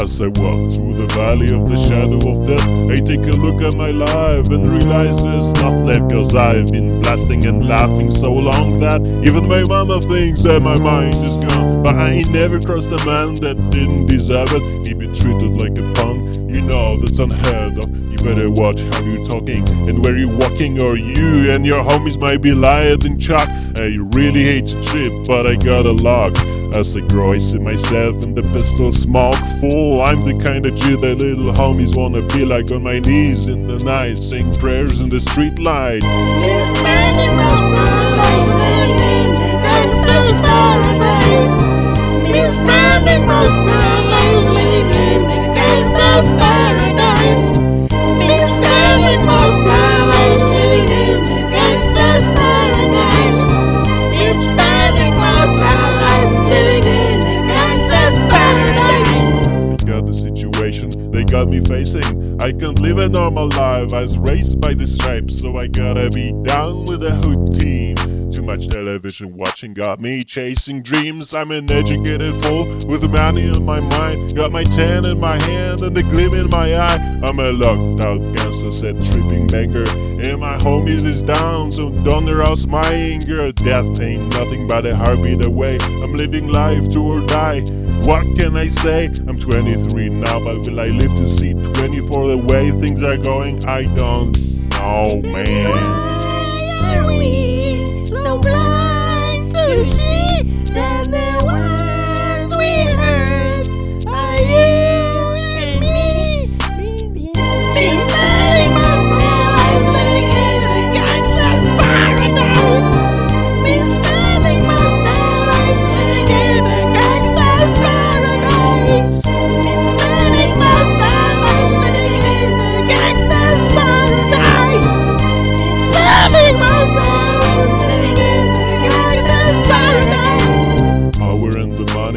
As I walk through the valley of the shadow of death, I take a look at my life and realize there's not left. Cause I've been blasting and laughing so long that even my mama thinks that my mind is gone. But I never crossed a man that didn't deserve it. He be treated like a punk, you know that's unheard of. Better watch how you're talking and where you're walking, or you and your homies might be lying in chalk. I really hate to trip, but I got a lock. As I grow, I see myself in the pistol smoke full. I'm the kind of G that little homies wanna be like on my knees in the night, saying prayers in the street got me facing. I can't live a normal life. I was raised by the stripes, so I gotta be down with the hood team. Too much television watching got me chasing dreams. I'm an educated fool with money on my mind. Got my tan in my hand and the gleam in my eye. I'm a locked out gangster, said tripping banker. And my homies is down, so don't arouse my anger. Death ain't nothing but a heartbeat away. I'm living life to or die. What can I say? I'm 23 now, but will I live to see 24 the way things are going? I don't know, man. Why are we so blind to see